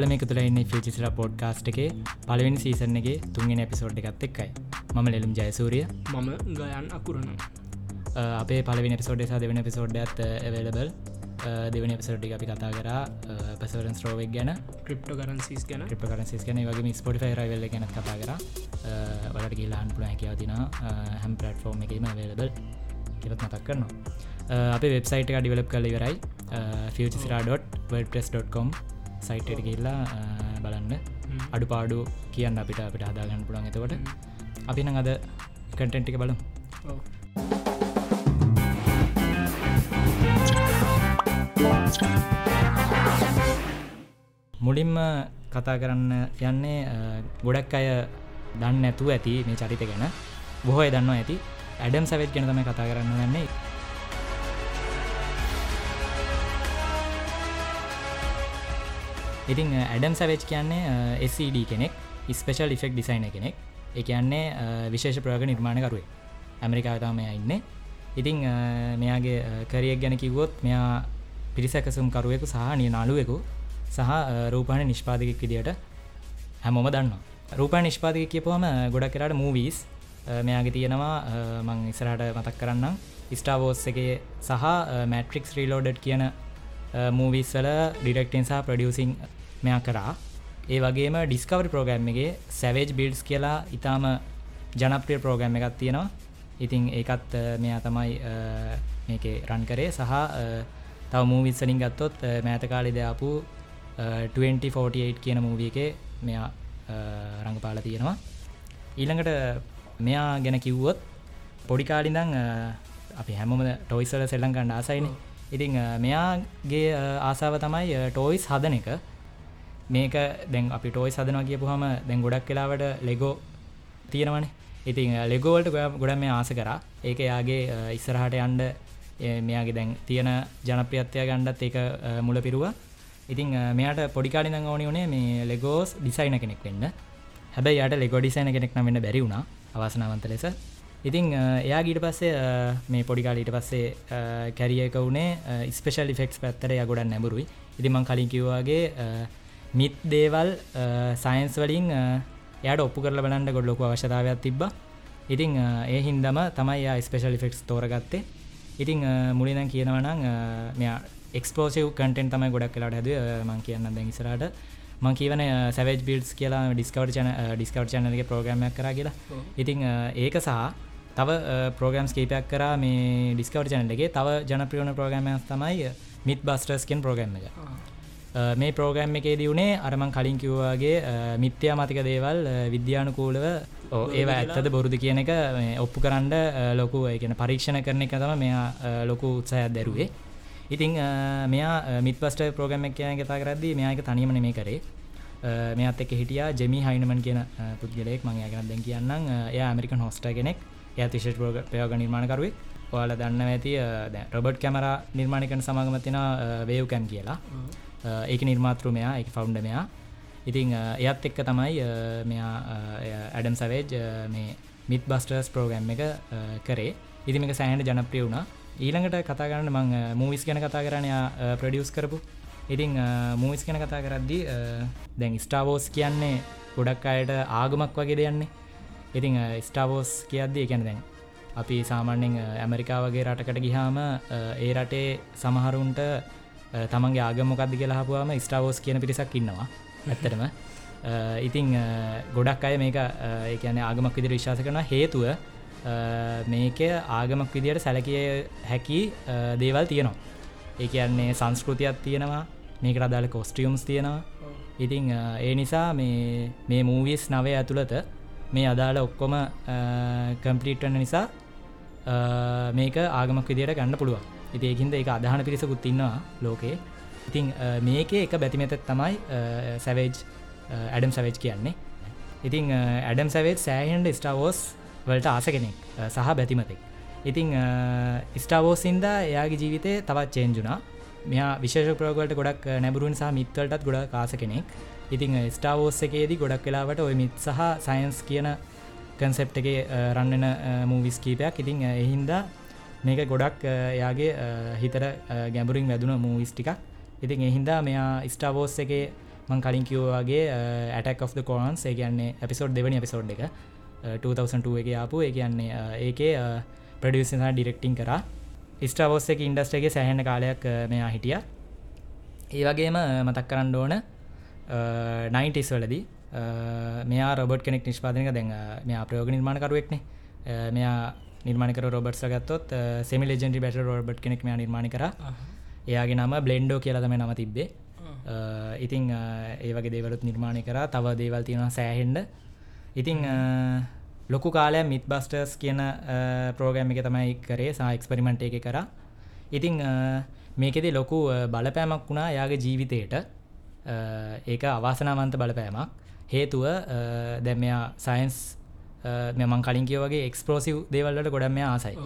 ඔල මේ තුළ ඉන්න ෆිචිසිල පොඩ්කාස්ට් එකේ. පලවෙනි සීසන් එකගේ තුන්ගෙන එපිසෝඩ් එකත් එක්කයි. මම ලෙලුම් ජයසූරිය. මම ගයන් අකුරන. අපේ පලවෙනි පිසෝඩ් සා දෙවන පිසෝඩ් ඇත් එවලබල් දෙවනි පිසෝඩ්ි අපි කතා කර පසවරන් ස්ට්‍රෝවෙක් ගැන. ක්‍රිප්ට කරන්සිස් ගැන. ක්‍රිප කරන්සිස් ගැන වගේ ස්පොටි රයිවල්ල ගැන කතා කර. වලට ගේලාන් පුළ හැකිව තින හැම් පලට්ෆෝර්ම් එකම වලබල් කියලත් මතක් කරනවා. අපේ වෙබ්සයිට එක ඩිවලප් කල ඉවරයි. futuresra.wordpress.com සයිටට ගල්ලා බලන්න. අඩු පාඩු කියන්න අපිට අපිට හදාගන්න පුළන් එතකොට. අපි නම් අද කටෙන්ටික බලම්. මුලින්ම කතා කරන්න යන්නේ ගොඩක් අය දන්න ඇතුව ඇති මේ චරිත ගැන. බොහෝය දන්න ඇති. ඇඩම් සැවෙත් ගැන තම කතා කරන්න යන්නේ ඉතින් ඇඩම් සැවෙච් කියන්නේ SCD කෙනෙක් ස්පේෂල් ඉෆෙක් ඩිසයින කෙනෙක්. එක කියන්නේ විශේෂ ප්‍රග නිර්මාණකරුවේ ඇමරිකාතාමය ඉන්න. ඉතිං මෙයාගේ කරියක් ගැන කිව්වොත් මෙයා පිරිසැකසුම් කරුවෙකු සහ නිය නාලුවෙකු සහ රූපාණ නිෂ්පාතිකක් විදියට හැමෝම දන්න රූපා නිෂ්පාතික කියපුහම ගොඩක් කරට මූවීස් මෙයාගේ තියෙනවා මං ඉස්රට මතක් කරන්න ස්ටාවෝස් එක සහ මැට්‍රික්ස් රීලෝඩඩ් කියන මූවිස්වල ඩිරෙක්ටෙන් සහ ප්‍රඩියසිං මෙයා කරා. ඒ වගේම ඩිස්කවරි ප්‍රෝග්‍රම් එකගේ සැවේජ් බිල්ස් කියලා ඉතාම ජනප්‍රිය ප්‍රෝග්‍රම් එකක් තියෙනවා. ඉතිං ඒකත් මෙයා තමයි මේක රන් කරේ. සහ තව මූවිස්සලින් ගත්තොත් මෑත කාලි දෙයාපු 2048 කියන මූවිය එක මෙයා රඟපාල තියෙනවා. ඊළඟට මෙයා ගැන කිව්වොත් පොඩිකාලිදං අපි හැමෝම ටොයිසල සෙල්ලංකණ්ඩ ආසයින. ඉතිං මෙයාගේ ආසාව තමයි ටෝයිස් හදන එක මේක දැන් අපි ටෝයි සදනවා කියපුහම දැන් ගොඩක් කලාවට ලෙගෝ තියෙනවන. ඉතින් ලෙගෝවල්ට ගොඩ මේ ආස කරා. ඒක යාගේ ඉස්සරහට යන්ඩ මෙයාගේ දැන් තියෙන ජනප්‍රියත්වය ගණ්ඩත් ඒක මුල පිරුවා. ඉතින් මෙයාට පොඩිකාඩි දං ඕනි වනේ මේ ලෙගෝස් ඩිසයින කෙනෙක් වෙන්න. හැබැයි යට ලෙගෝ ඩිසයින කෙනෙක් නමන්න බැරි වුණා අවසනාවන්ත ලෙස. ඉතිං එයා ගීට පස්සේ මේ පොඩිකාලීට පස්සේ කැරියක වුණේ ස්පේෂල් ෆෙක්ස් පැත්තර ය ගොඩන් නැබරුයි ඉතිමං කලින් කිව්වාගේ මිත් දේවල් සයින්ස් වලින් යට ඔප්පු කරල බලන්ට ගොඩ ලොකු අවශ්‍යතාවයක් තිබ්බ. ඉතිං ඒ හින්දම තමයි ස්පේෂල් ෆෙක්ස් තෝරගත්තේ. ඉතිං මුලිනම් කියනවනං මෙයා එක්ස්පෝසිව් කටෙන් තමයි ගොඩක් කලාට හැද මං කියන්න දැනිසරට මං කියවන සැවජ් බිල්ස් කියලා ඩිස්කවට චන ඩිස්කවට චනගේ ප්‍රෝග්‍රමයක් කර කියලා. ඉතිං ඒක සහ තව ප්‍රෝග්‍රම්ස් කේපයක් කර මේ ඩිස්කවට චනලගේ තව ජනප්‍රියෝණ ප්‍රෝග්‍රමයක් තමයි මිත් බස්ටර්ස්කෙන් ප්‍රෝග්‍රම් එක මේ ප්‍රෝග්‍රම් එකේ දියුණේ අරමං කලින් කිව්වාගේ මිත්‍යා මතික දේවල් විද්‍යානුකූලව ඒවා ඇත්තද බොරුදු කියන එක ඔප්පු කරන්න ලොකු කියන පරීක්ෂණ කරන එක තම මෙයා ලොකු උත්සායක් දැරුවේ. ඉතිං මෙයා මිත්පස්ට ප්‍රෝග්‍රම් එක කියන කතා කරද්දී මෙයාක තනියමන මේ කරේ. මෙත් එක හිටිය ජෙමි හයිනමන් කියන පුද්ගලෙක් මං යගන දැන් කියන්න එය ඇමරිකන් හොස්ට කෙනෙක්. එය තිශ ප්‍රෝග ප්‍රයෝග නිර්මාණකරුවේ ඔයාල දන්න ඇති රොබට් කැමර නිර්මාණකන සමගමතින වේවකැම් කියලා ඒක නිර්මාතෘමයා එක ෆවුන්ඩමයා ඉතිං එයත් එක්ක තමයි මෙයා ඇඩම් සවේජ් මේ මිත් බස්ටර්ස් ප්‍රෝග්‍රම් එක කරේ. ඉතිම එක සෑහට ජනප්‍රිය වුණා. ඊළඟට කතා කරන්න මං මූවිස් ගැන කතා කරනයා ප්‍රඩියස් කරපු. ඉතිං මූවිස් ගැන කතා කරද්දි දැන් ස්ටාවෝස් කියන්නේ ගොඩක් අයට ආගමක් වගේ දෙයන්නේ. ඉතිං ස්ටාවෝස් කියද්දී එකැන දැන් අපි සාමාන්‍යෙන් ඇමරිකාවගේ රටකට ගිහාම ඒ රටේ සමහරුන්ට තමන්ගේ ආගමොකක්ද කියලා හපුවාම ස්ටාවෝස් කියන පිරිසක් ඉන්නවා ඇත්තටම. ඉතිං ගොඩක් අය මේක ඒකන ආගමක් විදිර විශ්වාස කරන හේතුව මේක ආගමක් විදියට සැලකිය හැකි දේවල් තියෙනවා. ඒ කියන්නේ සංස්කෘතියක් තියෙනවා මේක අදාල කොස්ටියම්ස් තියෙනවා. ඉතිං ඒ නිසා මේ මේ මූවිස් නවය ඇතුළත මේ අදාළ ඔක්කොම කම්පලිට්වන්න නිසා මේක ආගමක් විදියට ගන්න පුළුවන්. ඉතිඒකින්ද එක අදහන පිරිසකුත් ඉන්නවා ලෝකේ. ඉතිං මේක එක බැතිමෙත තමයි සැවේජ් ඇඩම් සවේජ් කියන්නේ. ඉතිං ඇඩම් සැවේජ් සෑහන්ඩ ස්ටාවෝස් වලට ආස කෙනෙක් සහ බැතිමතෙක්. ඉතිං ස්ටාවෝසින්ද එයාගේ ජීවිතය තවත් චේන්ජුනා මෙයා විශේෂ ප්‍රෝගලට ගොඩක් නැබරුන් සහ මිත්වලටත් ගොඩ කාස කෙනෙක්. ඉතිං ස්ටාවෝස් එකේදී ගොඩක් වෙලාවට ඔය මිත් සහ සයින්ස් කියන කන්සෙප් එක රන්නන මූවිස් කීපයක්. ඉතිං එහින්දා මේක ගොඩක් එයාගේ හිතර ගැඹුරින් වැදුන මූවිස් ටිකක්. ඉතින් එහින්දා මෙයා ස්ටාවෝස් එක මං කලින් කිව්වාගේ ඇටක් of කෝන්ස් ඒ කියන්නේ ඇපිසෝඩ් දෙවනි එපිසෝඩ් එක 2002 එක ආපු. ඒ කියන්නේ ඒකේ ප්‍රඩියසිසා ඩිරෙක්ටිං කර. ස්ටාවෝස් එක ඉන්ඩස්ටගේ සැහෙන කාලයක් මෙයා හිටිය. ඒ වගේම මතක් කරන්න ඕන නයින්ටිස් වලදී මෙයා රොබට් කෙනෙක් නිෂ්පාදනක දැන් මෙයා ප්‍රයෝග නිර්මාණකරුවෙක්නේ. මෙයා නිර්මාණකර රොබට්ස ගත්තොත් සෙමි ලෙජෙන්ඩි බැට රොබට් කෙනෙක් මෙයා නිර්මාණ කර. එයාගේ නම බ්ලෙන්ඩෝ කියලතම නම තිබ්බේ. ඉතිං ඒ වගේ දේවලුත් නිර්මාණය කර. තව දේවල් තියෙනවා සෑහෙන්ඩ ඉතිං ලොකු කාලය මිත් බස්ටර්ස් කියන ප්‍රෝගෑම් එක තමයි කරේ. සා එක්ස්පරිමෙන්ට් එක කර. ඉතිං මේකෙදි ලොකු බලපෑමක් වුණා යාගේ ජීවිතයට. ඒක අවාසනාවන්ත බලපෑමක්. හේතුව දැම්මයා සයින්ස් මෙමන් කලින් කියවගේ එක්ස්පරෝසිව් දේවල්ලට ගොඩම ආසයි.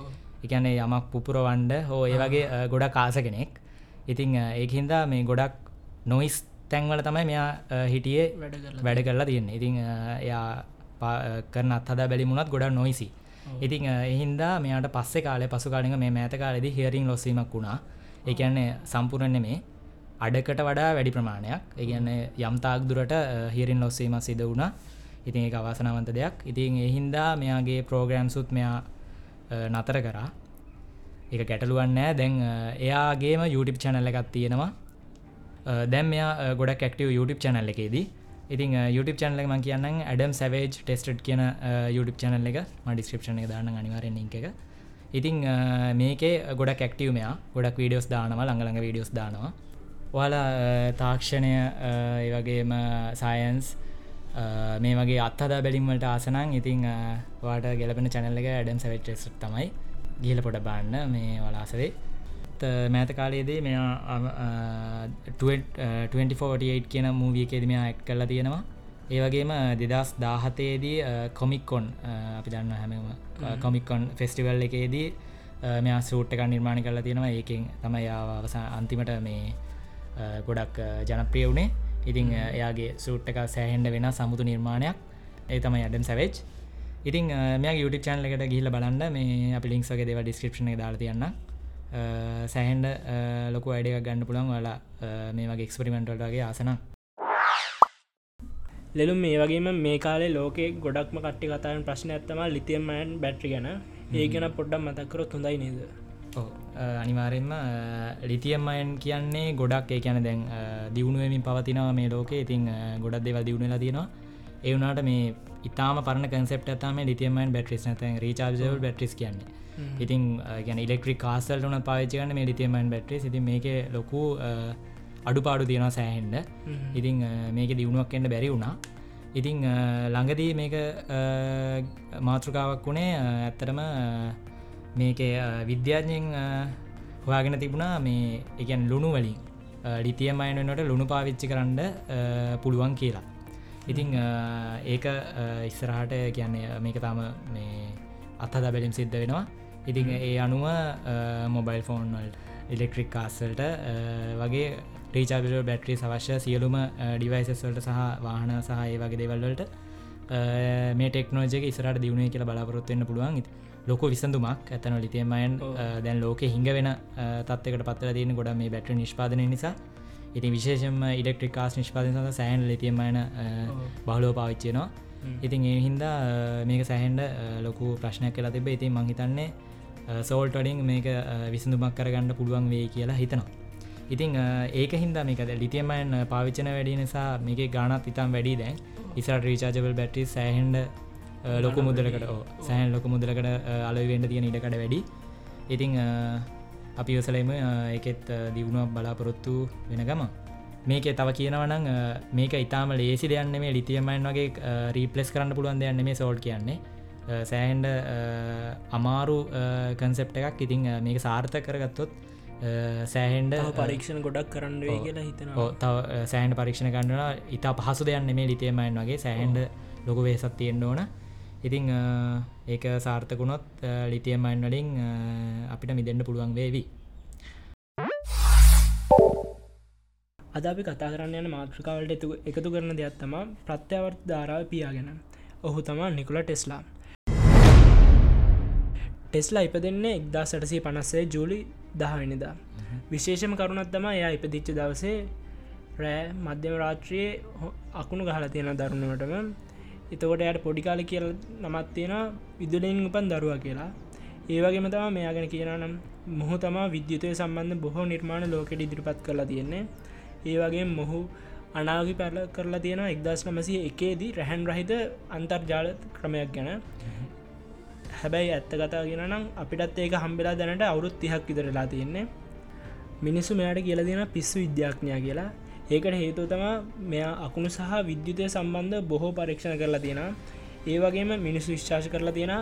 එකන්නේ යමක් පුපුර වන්ඩ හෝ ඒ වගේ ගොඩක් කාස කෙනෙක්. ඉතිං ඒහින්දා මේ ගොඩක් නොයිස් තැන්වල තමයි මෙයා හිටියේ වැඩ කරලා තියන්න. ඉතිං එයා කරන අත්හද බැලිමුණත් ගොඩක් නොයිසි ඉතිං එහින්දා මෙයාට පස්සේ කාලේ පසු කාලික මේ මෑත කාලෙදි හිරිං ලොස්සීමක් වුණා. ඒකන්නේ සම්පූර්ණය මේ අඩකට වඩා වැඩි ප්‍රමාණයක්. ඒගන්න යම්තාක් දුරට හිරින් ලොස්සීම සිද වුණා ඉතින් ඒ අවාසනාවන්ත දෙයක්. ඉතින් එහින්දා මෙයාගේ ප්‍රෝග්‍රෑම් සුත් මෙයා නතර කරා. එක ගැටලුවන්නෑ දැන් එයාගේම YouTube චැනල්ල එකත් තියෙනවා. දැම් මෙයා ගොඩක් ක්ටව YouTube චැනල් එකේදී. ඉතින් YouTube චැනල ම කියන්න ඇඩම් සැවේජ් ටෙස්ට් කියන YouTube චැනල් එක. ම ඩිස්ක්‍රපෂන එක දාන්න අනිවාරෙන් එක. ඉතිං මේකේ ගොඩක් ක්ටව මෙයා. ගොඩක් වීඩියෝස් දානවා ළඟළඟ වීඩියෝස් දානවා. ඔයාලා තාක්ෂණය ඒවගේම සයන්ස් මේ වගේ අත්හදා බැලින්වලට ආසනං ඉතිං වාට ගැලපෙන චැනල්ල එක ඇඩම් සැවෙට්ස් තමයි ගිල පොඩ බාන්න මේ වලාසරේ. මෑත කාලයේදේ මෙයා 2448 කියන මූවියකේද මෙයා ඇක් කල්ලා තියෙනවා. ඒවගේම දෙදස් දාහතේදී කොමික්කොන් අපි දන්න හැමම කොමික්කොන් ෆෙස්ටිවල් එකේදී මෙයා සූට් එක නිර්මාණ කරලා තියෙනවා. ඒකෙන් තමයි අවසා අන්තිමට මේ ගොඩක් ජනප්‍රිය වුණේ ඉතිං එයාගේ සූට් එක සෑහෙන්ඩ වෙන සමුතු නිර්මාණයක්. ඒ තමයි අඩම් සැවෙච් ඉතින් මේ YouTube චානල එකට ගිහිල බලන්න. මේ අපි ලින්ක්සගේ දෙව ඩිස්ක්‍රපෂන දාලා තියන්න සැහන්ඩ ලොකු අඩක් ගන්න පුළන් වලා මේ වගේ එක්ස්පරිමෙන්ටල්ටගේ ආසන ලෙලුම් මේ වගේම මේ කාලේ ලෝකෙ ගොඩක්ම කට්ටි කතාන් ප්‍රශ්න ඇත්තම ලිතියම්මයන් බැට්‍රි ගැන. ඒ ගැන පොඩ්ඩක් මතක්කරොත් හොඳයි නේද අනිවාරෙන්ම ලිතියම්මයන් කියන්නේ ගොඩක් ඒ කියන දැන් දියුණුවමින් පවතිනව මේ ලෝකේ. ඉතින් ගොඩක් දෙවල් දියුණලා තියෙනවා. ඒවුනාට මේ ඉතාම පරණ කන්සෙප් ඇතම ලිතියමන් බැට්‍රිස් නැත රීචාර්ජවල් බැට්‍රිස් කියන්නේ. ඉතින් ගැන ඉලෙක්ට්‍රික් කාසල්ට වන පාවිච්චගන්න මේ ලිතියමන් බැට්‍රි ඉති මේක ලොකු අඩුපාඩු තියෙනවා සෑහෙන්ඩ ඉතිං මේක දියුණුවක් එන්න බැරි වුණා. ඉතිං ළඟදී මේක මාතෘකාවක් වුණේ ඇත්තටම මේක විද්‍යාඥයෙන් හොයාගෙන තිබුණා මේ එකන් ලුණු වලින්. ලිතියමයිනට ලුණු පාවිච්චි කරන්න පුළුවන් කියලා. ඉතිං ඒක ඉස්සරහට කියන්නේ මේක තාම මේ අත්හදා බැලිම් සිද්ධ වෙනවා. ඉතිං ඒ අනුව මොබයිල් ෆෝන්වල් ඉලෙක්ට්‍රික් කාස්සල්ට වගේ රීචාබිල බැට්‍රී අවශ්‍ය සියලුම ඩිවයිසස්වලට සහ වාහන සහ ඒ වගේ දෙවල්වලට මේ ටෙක්නෝජක ඉස්රට දියුණේ කියලා බලාපොරොත්වවෙන්න පුළුවන් ලොක විසඳුමක් ඇතන ලිතියමයන් දැන් ලෝක හිඟ වෙන තත්වකට පත්තර තියෙන ගොඩ මේ බැට්‍ර නිෂ්පාදනය නිසා. ඉති විශේෂම ඉලෙක්ට්‍රික් කාස් නිෂ්පාදන සඳ සෑන් ලිතියමයන බහලෝ පාවිච්චයනවා ඉතින් ඒ හින්දා මේක සැහන්ඩ ලොකු ප්‍රශ්නයක් කියලා තිබ ඉතින් මංහිතන්නේ සෝල්ට වලින් මේක විසඳුමක් කරගන්න පුළුවන් වේ කියලා හිතනවා. ඉතිං ඒක හින්දා මේකද ලිතියමයන් පාවිච්චන වැඩි නිසා මේක ගානත් ඉතාම් වැඩි දැන්. ඉසට රීචාජබල් බැට්‍රි සෑහන්ඩ ලොක මුදලකට සෑහන් ලොක මුදලකට අලවෙන්ඩ තියෙන ඉඩකට වැඩි. ඉතිං අපි යසලම එකෙත් දියුණුවක් බලාපොරොත්තු වෙන ගම. මේක තව කියනවනං මේක ඉතාම ලේසි දෙයන්න මේ ලිතියමයින් වගේ රීපලස් කරන්න පුළුවන් දෙයන්න මේ සෝල් කියන්නේ. සෑහන්ඩ අමාරු කන්සෙප්ට එකක්. ඉතිං මේක සාර්ථ කරගත්තොත් සෑහන්ඩ පරීක්ෂණ ගොඩක් කරන්න කියලා හිතනවා. තව සෑන්ඩ පරීක්ෂණ කරන්නලා ඉතා පහසු දෙයන්න මේ ලිතියමයින් වගේ. සෑහන්ඩ ලොක වේසත් තියෙන්න්න ඕන ඉතිං ඒක සාර්ථකුණොත් ලිතියමයින් වලින් අපිට මිදෙන්න්න පුළුවන් වේවී. අද අපි කතා කරන්න යන මාතෘකාවලට එකතු කරන දෙයක් තමා ප්‍රත්‍යවර්ත ධාරාව පියාගෙන ඔහු තමා නිකුල ටෙස්ලා. ටෙස්ලා ඉප දෙන්නේ එක්දා සටසී පනස්සේ ජූලි දහවෙනිදා විශේෂම කරුණත් තම එයා ඉපදිච්ච දවසේ රෑ මධ්‍යම රාත්‍රයේ අකුණු ගහල තියෙන දරුණුවටම එතකොට යට පොඩිකාල කියල නමත් තියෙන විදුලින් උපන් දරුවා කියලා. ඒවගේම තම මෙයාගෙන කියනම් මොහු තමා විද්‍යුතය සම්බන්ධ බොහෝ නිර්මාණ ලෝකෙට ඉදිරිපත් කරලා තියෙන්නේ. ඒවගේ මොහු අනාගි පැල කරලා තියෙන එක්දස් නමසය එකේදී රැහැන් රහිත අන්තර්ජාල ක්‍රමයක් ගැන. හැබැයි ඇත්ත කතා ගෙන නම් අපිටත් ඒක හම්බෙලා දැනට අවුරුත් තිහක් ඉදරලා තියෙන්නේ. මිනිස්සු මෙයාට කියල දෙන පිස්සු විද්‍යාඥා කියලා. ඒකට හේතු තමා මෙයා අකුණු සහ විද්‍යුතය සම්බන්ධ බොහෝ පරීක්ෂණ කරලා තියෙන ඒ වගේම මිනිස්සු විශ්වාශ කරලා තියෙන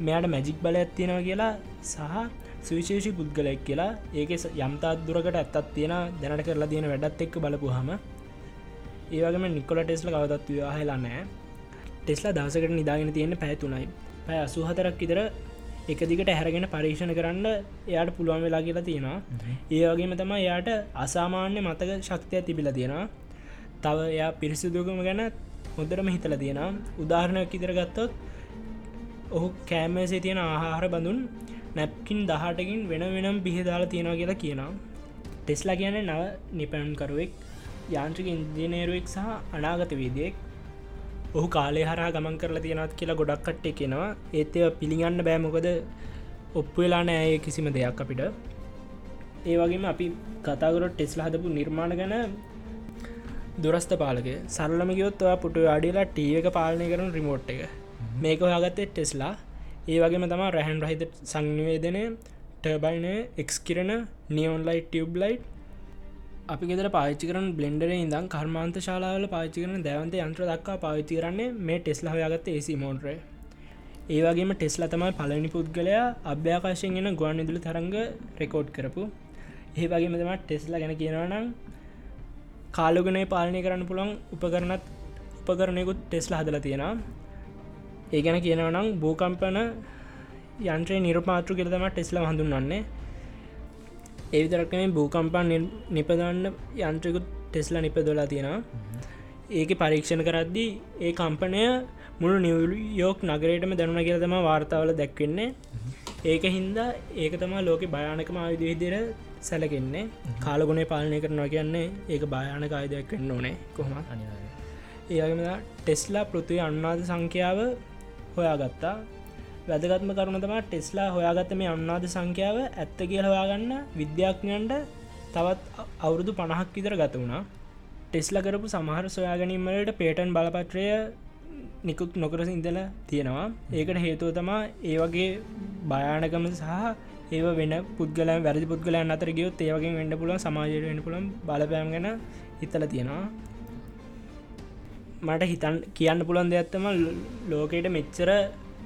මෙයාට මැජික් බල ඇත්තියෙනවා කියලා සහ සවිශේෂි පුද්ගලයක් කියලා. ඒක යම්තාත් දුරකට ඇත්තත් තියෙන දැනට කරලා තියෙන වැඩත් එක්ක බලපු හම ඒවගේම නිකොල ටෙස්ල කවදත් විවාහලා නෑ ටෙස්ලා දවසකට නිදාගෙන තියෙන පැතුනයි පැය අසුහතරක් ඉතර එක දිගට හැරගෙන පරීක්ෂණ කරන්න එයාට පුළුවන් වෙලා කියලා තියෙනවා. ඒ වගේම තම එයාට අසාමාන්‍ය මතක ශක්තිය තිබිල තියෙනවා. තව එයා පිරිසිදුකම ගැන හොදරම හිතල තියෙන උදාහරණයක් ඉදිර ගත්තොත් ඔහු කෑමසේ තියෙන ආහාර බඳුන් නැප්කින් දහටකින් වෙන වෙනම් බිහිදාලා තියෙනවා කියලා කියනවා. ටෙස්ලා කියන නව නිපැනුම්කරුවෙක් යාන්ත්‍රික ඉන්ජිනේරුවෙක් සහ අනාගත වීදයෙක් ඔහු කාලේ හරා ගමන් කරලා තියෙනත් කියලා ගොඩක් කට්ටේ කෙනවා ඒත් පිළිගන්න බෑමොකද ඔප්පු වෙලා නෑ කිසිම දෙයක් අපිට. ඒ වගේම අපි කතාගරොත් ටෙස්ලා හදපු නිර්මාණ ගැන දුරස්ත පාලක සරලම ගයොත් ඔයා පුට අඩිලා ටීව එක පාලනය කරන රිමෝට් එක. මේක හොයාගත්තේ ටෙස්ලා. ඒ වගේම තමා රැහන් රහිත සංනිවේදනය ටර්බයින එක්ස් කිරන නියෝන්ලයි් ටියබ් ලයි් අපි ගෙදර පාච්චි කරන බ්ලෙන්ඩර ඉදම් කර්මාන්ත ශාලාවල පාච්චි කරන දැවන්ත යන්ත්‍ර දක්වා පාවිච්චි කරන්නේ මේ ටෙස්ල හොයාගත්ත ඒසි මෝන්ට්‍ර ඒවගේම ටෙස්ලා තමයි පලනි පුද්ගලයා අභ්‍යාකාශයෙන් ගෙන ගුවන් ඉදිලි තරංග රෙකෝඩ් කරපු. ඒ වගේම තම ටෙස්ලා ගැන කියනවනම් කාලුගනේ පාලනය කරන්න පුළන් උපකරනත් උපකරණයකුත් ටෙස්ලා හදල තියෙනවා. ඒ ගැන කියනවනම් භූකම්පන යන්ත්‍රය නිර්මාතෘ කෙරතම ටෙස්ලා හඳුන්වන්නේ ඒවිතරක්ම භූකම්පන් නිපදන්න යන්ත්‍රකුත් ටෙස්ලා නිපදොලා තියෙනවා. ඒක පරීක්ෂණ කරද්දී ඒ කම්පනය මුළු නිවයෝක් නගරයටම දැනුන කියල තම වාර්තාවල දැක්වෙන්නේ. ඒක හින්දා ඒක තමා ලෝක භයානකම ආයුධ විදිර සැලකෙන්නේ. කාලගුණේ පාලනය කරනවා කියන්නේ ඒක භයානක ආයුධයක් වෙන්න ඕනේ කොහොම ඒගම ටෙස්ලා පෘතිය අන්නාද සංඛ්‍යාව හොයාගත්තා වැදගත්ම කරුණ තම ටෙස්ලා හොයාගත්ත මේ අන්නාද සංඛ්‍යාව ඇත්ත කියල හොයාගන්න විද්‍යාඥන්ට තවත් අවුරුදු පණහක් විතර ගත වුණා. ටෙස්ල කරපු සමහර සොයාගැනීමලට පේටන් බලපත්‍රය නිකුත් නොකර ඉඳල තියෙනවා. ඒකට හේතුව තමා ඒ වගේ භයානකම සහ ඒව වෙන පුද්ගල වැරදි පුද්ගලයන් අතර ගියොත් ඒවගේ වෙන්න පුලන් සමාජයට වෙන පුළන් බලපෑම් ගැන හිතල තියෙනවා. මට හිතන් කියන්න පුළන් දෙයක්ත්තම ලෝකයට මෙච්චර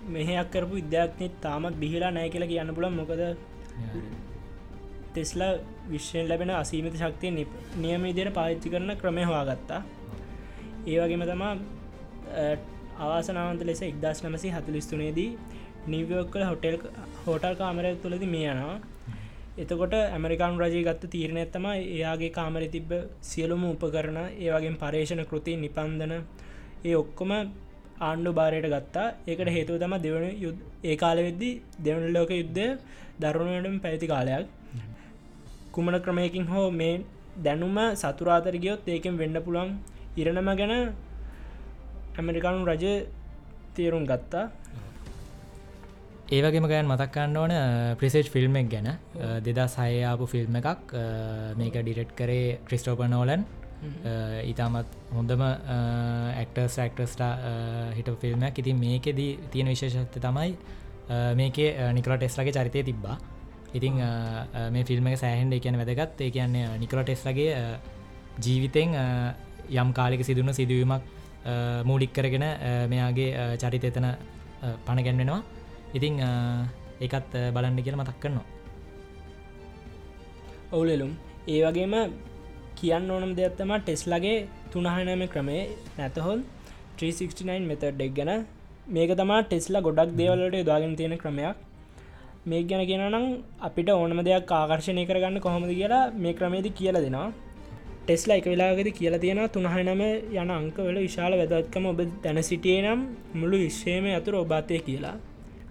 මෙහයක් කරපු විද්‍යාඥත් තාමත් බිහිලා නෑ කියලා කියන්න පුළන් මොකද ටෙස්ලා විශ්ෂයෙන් ලැබෙන අසීමිත ශක්තිය නියම ඉදිර පාච්චි කරන ක්‍රමය හවාගත්තා ඒවගේම තමා අවාසනාවන්ත ලෙස එක්දස් නමසි හතුලිස්තුනේදී නිවියෝක්කල හොටෙල් හෝටල් කාමරය තුළද මේ යනවා. එතකොට ඇමරිකාන් රජය ගත්ත තීරණය ඇත්තම එයාගේ කාමර තිබ්බ සියලුම උපකරන ඒවගේ පර්ේෂණ කෘති නිපන්දන ඒ ඔක්කොම ආණ්ඩු භාරයට ගත්තා. ඒකට හේතුව තම දෙවන යුද් ඒ කාල වෙද්දි දෙවන ලෝක යුද්ධ දරුණටම පැති කාලයක්. කුමන ක්‍රමයකින් හෝ මේ දැනුම සතුරාතර ගියොත් ඒකෙන් වෙන්න පුළුවන් ඉරණම ගැන ඇමරිකානු රජ තේරුම් ගත්තා. ඒවගේම ගයන් මතක්කන්න ඕන ප්‍රිසේට් ෆිල්ම්ක් ගැන. දෙදා සහයාපු ෆිල්ම් එකක්. මේක ඩිරෙට් කරේ ක්‍රිස්ටෝප නෝලන් ඉතාමත් හොඳම ඇක්ටර්ස් ඇක්ටස්ටා හිට ෆිල්ම්යක් ඉතින් මේකෙදී තියෙන විශේෂත්ත තමයි මේකේ නිකල ටෙස්ලගේ චරිතය තිබ්බා. ඉතිං මේ ෆිල්ම් එක සෑහන්ඩ කියන වැදගත්. ඒ කියන්නේ නිකල ටෙස්ලගේ ජීවිතෙන් යම් කාලික සිදුන සිදුවීමක් මූඩික් කරගෙන මෙයාගේ චරිත එතන පණ ගැන්වෙනවා. ඉතිං ඒකත් බලන්න කියල මතක් කරනවා. ඔවුලෙලුම්. ඒ වගේම කියන්න ඕනම් දෙයක්ත්තම ටෙස්ලගේ තුනහනම ක්‍රමේ නැතහොල් 369 මෙතඩ්ඩෙක් ගැන. මේක තමා ටෙස්ලා ගොඩක් දේවලට යොදාගෙන තියෙන ක්‍රමයක්. මේ ගැන කියනම් අපිට ඕනම දෙයක් ආකර්ශණය කරගන්න කොහොමද කියලා මේ ක්‍රමේද කියල දෙනවා. ටෙස්ලා එක වෙලාගෙද කියලා තියෙන තුනහනම යන අංකවල විශාල වැදත්කම ඔබ දැන සිටිය නම් මුළු විශ්වයම ඇතුර ඔබාතය කියලා.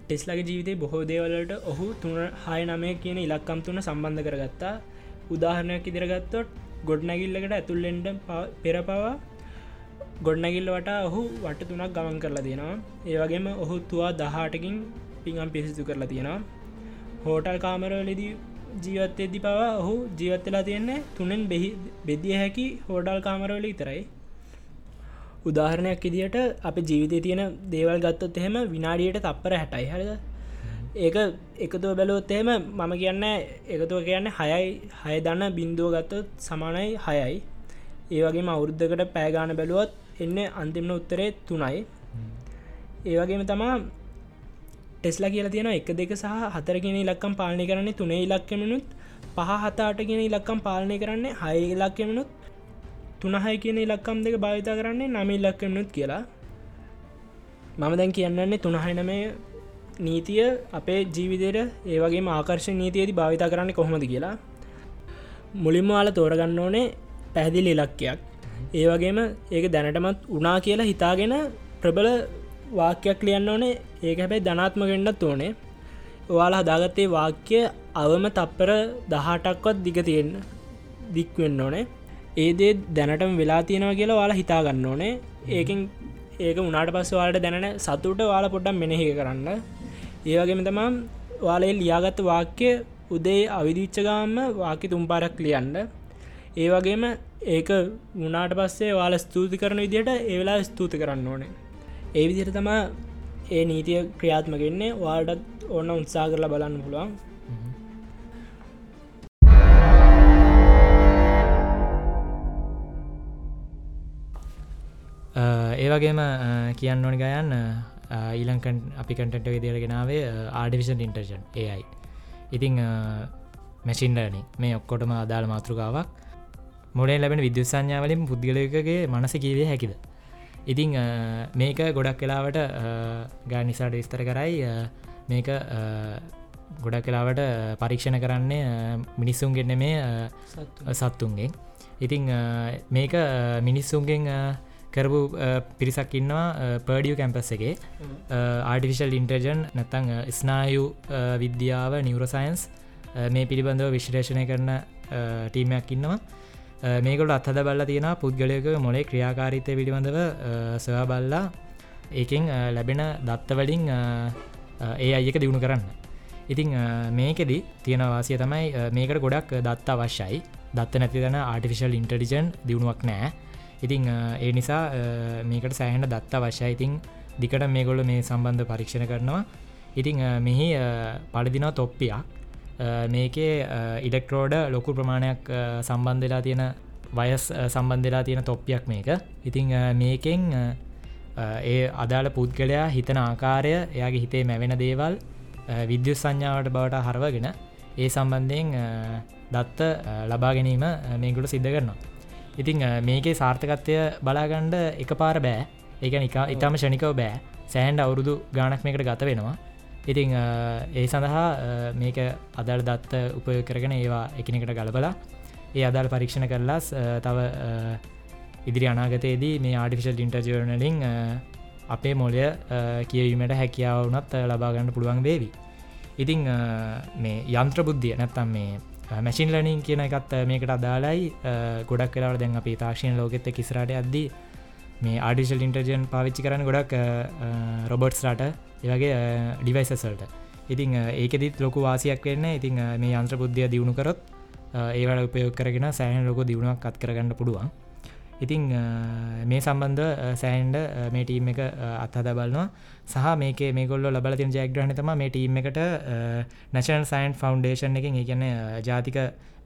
ටෙස්ලගේ ජීවිතය බොහෝ දේවලට ඔහු තුන හය නමය කියන ඉලක්කම් තුන සම්බන්ධ කරගත්තා. උදාහරණයක් ඉදිරගත්තොත් ගොඩ්නැගිල්ලකට ඇතුල්ලෙන්ට පෙර පවා ගොඩනැගිල්ල වට ඔහු වට තුනක් ගමන් කරලා තියෙනවා. ඒවගේම ඔහු තුවා දහටකින් පිඟම් පිසිතු කරලා තියෙනවා. හෝටල් කාමරවලදී ජීවත්තෙදදි පවා ඔහු ජීවත්තලා තියෙන්නේ තුනෙන් බෙහි බෙදිය හැකි හෝටල් කාමරවල ඉතරයි උදාහරණයක් ඉදිට අප ජීවිතය තියෙන දේවල් ගත්තොත් එහෙම විනාඩියට තප්පර හැටයි හරද? ඒක එකතුව බැලුවොත් එහෙම මම කියන්න එකතුව කියන්න හයයි හය දන්න බින්දුව ගත්තොත් සමානයි හයයි. ඒ වගේම අවුරුද්ධකට පෑගාන බැලුවොත් එන්න අන්තිමන උත්තරේ තුනයි. ඒවගේම තමා ටෙස්ලා කියලා තියෙන එක දෙක සහ හතරගෙන ඉලක්කම් පාලනය කරන්නේ තුනේ ඉලක්කමනුත් පහ හතාටගෙන ඉලක්කම් පාලනය කරන්නේ හය ඉලක්කමනුත් තුනහයි කියන ඉලක්කම් දෙක භාවිතා කරන්නේ නම ඉලක්කමනුත් කියලා. මම දැන් කියන්නන්නේ තුනහයි නමේ නීතිය අපේ ජීවිතයට ඒවගේ ආකර්ශ නීතියති භාවිතා කරන්න කොහොමද කියලා මුලින්ම වාල තෝරගන්න ඕනේ පැහැදිලි ඉලක්කයක්. ඒවගේම ඒක දැනටමත් උනා කියලා හිතාගෙන ප්‍රබල වාක්‍යයක් ලියන්න ඕනේ. ඒක හැබැයි ධනාත්මගෙන්න්නත් ඕනේ. ඔයාලා හදාගත්තේ වාක්‍ය අවම තප්පර දහටක්වත් දිග තියෙන්න දික්වෙන්න ඕනේ. ඒදේ දැනටම වෙලා තියෙනවා කියලා වාලා හිතාගන්න ඕනේ. ඒකින් ඒක උනාට පස්ස වාලට දැනන සතුට වාල පොඩ්ඩම් මෙනෙහි කරන්න ඒවගේම තමා වාලේ ලියාගත්ත වාක්‍ය උදේ අවිදිච්චගාම වාක්‍ය තුම්පාරක් ලියන්න. ඒවගේම ඒක මුණට පස්සේ වාල ස්තුති කරන විදියට ඒවෙලා ස්තුති කරන්න ඕනේ. ඒ විදිර තමා ඒ නීතිය ක්‍රියාත්මගෙන්නේ වාල්ටත් ඔන්න උත්සා කරලා බලන්න පුළුවන්. ඒවගේම කියන්න ඕනි ගයන්න ඊලංකන් අපි කටට විදිරගෙනාවේ ආඩිවිෂන් ඉන්ටර්ජන් ඒයි ඉතිං මැසින්ඩනි මේ ඔක්කොටම අදාළ මාතෘකාවක්. මොඩේ ලැබෙන විද්‍යසඥාවලින් පුද්ගලයකගේ මනස කීවේ හැකිද? ඉතිං මේක ගොඩක් කලාවට ගා නිසාට විස්තර කරයි මේක ගොඩක් කලාවට පරීක්ෂණ කරන්නේ මිනිස්සුන්ගෙන්න්න මේ සත්තුන්ගෙන් ඉතිං මේක මිනිස්සුන්ගෙන් කරපු පිරිසක් ඉන්නවා පර්ඩිය කැම්පස් එකේ. ආටිෆිශල් ඉන්ටර්ජන් නැතං ස්නායු විද්‍යාව නිවරසයින්ස් මේ පිළිබඳව විශ්ලේෂණය කරන ටීමයක් ඉන්නවා. මේකොට අත්හද බල්ල තියෙන පුද්ගලයක මොලේ ක්‍රියාකාරිතය පිළිබඳව සොයා බල්ලා. ඒකෙන් ලැබෙන දත්තවලින් ඒ අයක දියුණු කරන්න. ඉතිං මේකෙදි තියෙන වාසිය තමයි මේකට ගොඩක් දත්ත අවශ්‍යයි. දත්ත නැතිදන ආටිෆිශල් ඉන්ටඩිජන් දියුණුවක් නෑ ඉතිං ඒ නිසා මේකට සෑහට දත්ත අවශ්‍යයි. ඉතිං දිකට මේගොල්ල මේ සම්බන්ධ පරීක්ෂණ කරනවා. ඉතිං මෙහි පලදිනා තොප්පියක්. මේකේ ඉඩෙක්ටරෝඩ ලොකු ප්‍රමාණයක් සම්බන්ධලා තියෙන වයස් සම්බන්ධලා තියෙන තොප්පියක් මේක. ඉතිං මේකෙන් ඒ අදාළ පුද්ගලයා හිතන ආකාරය එයාගේ හිතේ මැවෙන දේවල් විද්‍යුත් සංඥාවට බවට හරවගෙන ඒ සම්බන්ධයෙන් දත්ත ලබා ගැනීම මේගුට සිද්ධ කරනවා. ඉතිං මේකේ සාර්ථකත්වය බලාගණ්ඩ එක පාර බෑ ඒක නිකා ඉතාම ෂණිකව බෑ. සෑන්ඩ අවුරුදු ගානක් මේකට ගත වෙනවා. ඉතිං ඒ සඳහා මේක අදල් දත්ත උපය කරගෙන ඒවා එකනෙකට ගලබලා ඒ අදාල් පරීක්ෂණ කරලාස් තව ඉදිරි අනාගතයේදී මේ ආඩිෆිශල් ඉන්ටර්ජර්නලින් අපේ මොලය කියවීමට හැකියාවනත් ලබාගන්න පුළුවන් වේවි. ඉතිං මේ යන්ත්‍ර බුද්ධිය නැත්තම් මේ මැසින් ලනින් කියන එකත් මේකට අදාලයි ගොඩක් කලාවට දැන් අපි තාක්ෂණ ලෝකෙත්ත කිසරට අද්දී මේ ආඩිශල් ඉන්ටර්ජන් පාවිච්චි කරන ගොඩක් රොබර්ට්ස් රට. ඒවගේ ඩිවයිසසල්ට ඉතිං ඒකෙදිත් ලොකු වාසියක් වෙන්න. ඉතිං මේ යන්ත්‍ර බුද්ධිය දියුණු කරොත් ඒවට උපයෝ කරගෙන සෑහන් ලොක දියුණුවක් අත් කරගන්න පුළුවන්. ඉතිං මේ සම්බන්ධ සෑන්ඩ මේ ටීම් එක අත්හද බලනවා. සහ මේක මේගොල්ල ලබල තින ජයග්‍රහණ තම මේ ටීම් එකට නැශනල් සයින් ෆෞන්ඩේෂන් එකින් ඒගැන ජාතික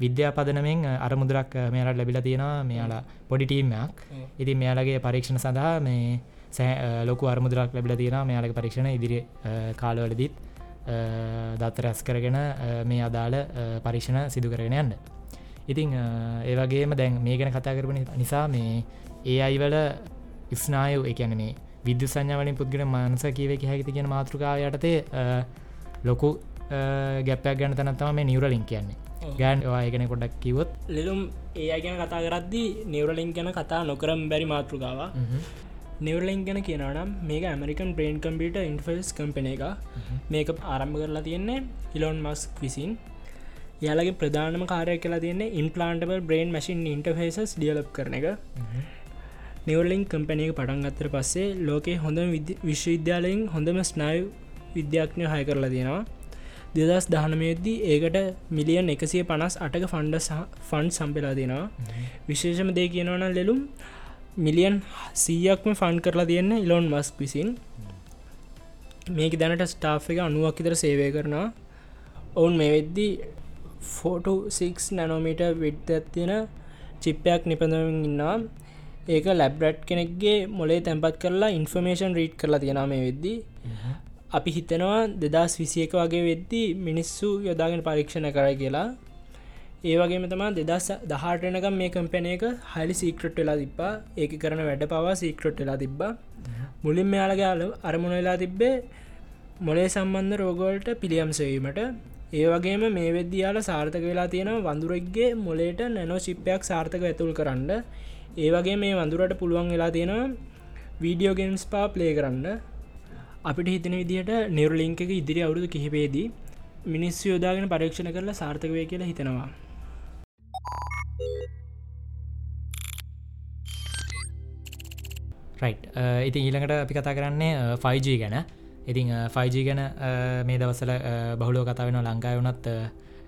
විද්‍යා පදනමෙන් අර මුදරක් මෙයාලට ලැබිල තියෙනවා. මෙයාලා පොඩි ටීම්මයක් ඉතින් මෙයාලගේ පරීක්ෂණ සඳහා මේ සෑ ලොකු අරමුදරක් ලැබිල තියෙන මෙයාලක පරීක්ෂණ ඉදිරි කාලවලදිත් දත්ත රැස් කරගෙන මේ අදාළ පරීක්ෂණ සිදු කරගෙන යන්න ඉතිං ඒවගේම දැන් මේ ගැන කතා කරපන නිසා මේ ඒ අයිවල ඉස්නායු එකන මේ විද්‍ය සංඥාවලින් පුද්ගෙන මනස කියවෙක හැකිති කියෙන මාතෘකාව යටතේ ලොකු ගැප්පයක් ගැන තනත්තම මේ නිවරලින් කියන්නේ. ගෑන් ඒගෙන කොඩක් කිවොත් ලෙලුම් ඒ ගැන කතා කරද්දි නිවරලින් ගැන කතා නොකරම් බැරි මාතෘකාව නිවරලින් ගැන කියනනම් මේක ඇමරිකන් බ්‍රේන් කම්පිට ඉන්ෆස් කම්පන එක මේක ආරම්භ කරලා තියෙන්නේ ඉලොන් මස්ක් විසින් යාලගේ ප්‍රධානම කාරය කියලා තියන්නේ implantable brain machine interfaces develop කරන එක. නිවරලින් කම්පනයක පටන් අත්තර පස්සේ ලෝකේ හොඳ විශ්වවිද්‍යාලයෙන් හොඳම ස්නායු විද්‍යාඥය හය කරලා තියෙනවා. දෙදස් දහනමයද්දී ඒකට මිලියන් එකසිය පනස් අටක ෆන්ඩ ෆන්් සම්පෙලා දෙෙනවා විශේෂම දේ කියනවන ලෙලුම් මිලියන් සීයක්ම ෆන් කරලා තියෙන්න ඉලොන් මස්ක් විසින්. මේක දැනට ස්ටාෆ් එක අනුවක් ඉතර සේවය කරනවා. ඔවුන් මේ වෙද්දී ෆෝටෝ6 නැනෝමීට විඩ්ත තියෙන චිප්පයක් නිපඳමින් ඉන්නවා. ඒක ලැබ්රට් කෙනෙක්ගේ මොලේ තැන්පත් කරලා ඉන්ෆර්මේෂන් රීට් කරලා තියෙන මේ වෙද්දී. අපි හිතනවා දෙදස් විසියක වගේ වෙද්දී මිනිස්සු යොදාගෙන පරීක්ෂණ කරයි කියලා. ඒ වගේම තමා දෙදස් දහටනකම් මේ කම්පැන එක හලි සීක්‍රට් වෙලා තිබ්බා. ඒක කරන වැඩ පවා සීක්‍රට් වෙලා තිබ්බා. මුලින් මෙයාලගයාල අරමුණ වෙලා තිබ්බේ මොලේ සම්බන්ධ රෝගෝල්ට පිළියම්සවීමට ඒ වගේම මේ වෙද්දියාල සාර්ථක වෙලා තියෙන වඳුරෙක්ගේ මොලේට නැනෝ ශිප්පයක් සාර්ථක ඇතුල් කරන්න. ඒ වගේ මේ වඳුරට පුළුවන් වෙලා තියෙනවා වීඩියෝගෙන්ස් පා ප්ලේ කරන්න. අපිට හිතන විදිහට නිවරලිංක එක ඉදිරි අවුරුදු කිහිපේදී මිනිස්සු යෝදාගෙන පරීක්ෂණ කරලා සාර්ථකවය කියලා හිතනවා. රයි් ඉති ඊළඟට අපි කතා කරන්නේ 5G ගැන. ඉතිං 5G ගැන මේ දවසල බහුලෝ කතා වෙන ලංකාය වනත්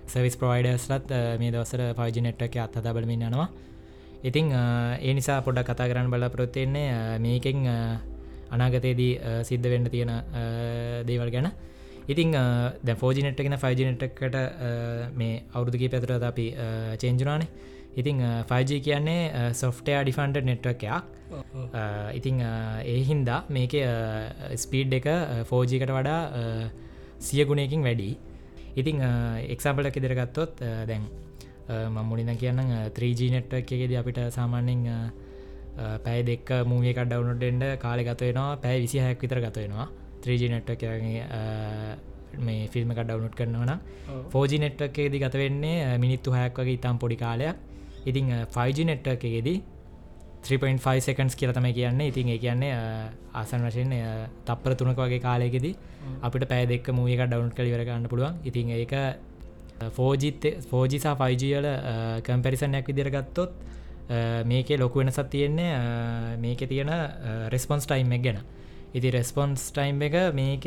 සවිස් ප්‍රවයිඩස්ලත් මේ දවසර 5G නෙට්ට එක අත් හදාබලමින් යනවා ඉතිං ඒ නිසා පොඩක් කතා කරන්න බල ප්‍රොත්තෙන්නේ මේකෙන් අනාගතයේදී සිද්ධ වෙන්න තියෙන දේවල් ගැන. ඉතිං ද ෆෝජිනට්ගෙන ෆයිජිනට්කට මේ අවුරුදුකි පැතුරද අපි චේන්ජුනානේ ඉතිං 5G කියන්නේ සොෆ්ටයා ඩිෆන්ඩ නෙට්වකයක් ඉතිං ඒ හින්දා මේක ස්පීඩ් එක ෆෝජිකට වඩා සිය ගුණයකින් වැඩි ඉතිං එක්සාම්පල කෙදරගත්තොත් දැන් මම්මුලින කියන්න 3G නෙට්ව එකෙද අපිට සාමාන්‍යෙන් පැයි දෙක් මූියක ඩවුනොට්ෙන්ඩ කාලෙ ගතවෙනවා පැයි විසි හැක් විතර ගතවෙනවා 3G නෙට්ව මේ ෆිල්ම ඩවුනුට් කරනවන ෆෝජි නෙට්ව එකේදි ගතවෙන්නේ මිනිත්තු හැක් වගේ ඉතාම් පොඩි කාලයක් ඉතිං 5G නෙට්ව එකේදී 3.5 සකන්ස් කියලතම කියන්නේ. ඉතින් ඒ කියන්නේ ආසන් වශයෙන් තප්පර තුනක වගේ කාලයකෙද අපිට පැය දෙක් මූියක ඩවුන්් කළ වරගන්න පුළුවන්. ඉතින් ඒක ෆෝජිත් ෆෝජිසා ෆයිජියල කම්පැරිසනයක් විදිරගත්තොත් මේකේ ලොකු වෙනසත් තියෙන්නේ මේක තියෙන රෙස්පොන්ස් ටයිම් එක ගැන. ඉති රෙස්පොන්ස් ටයිම් එක මේක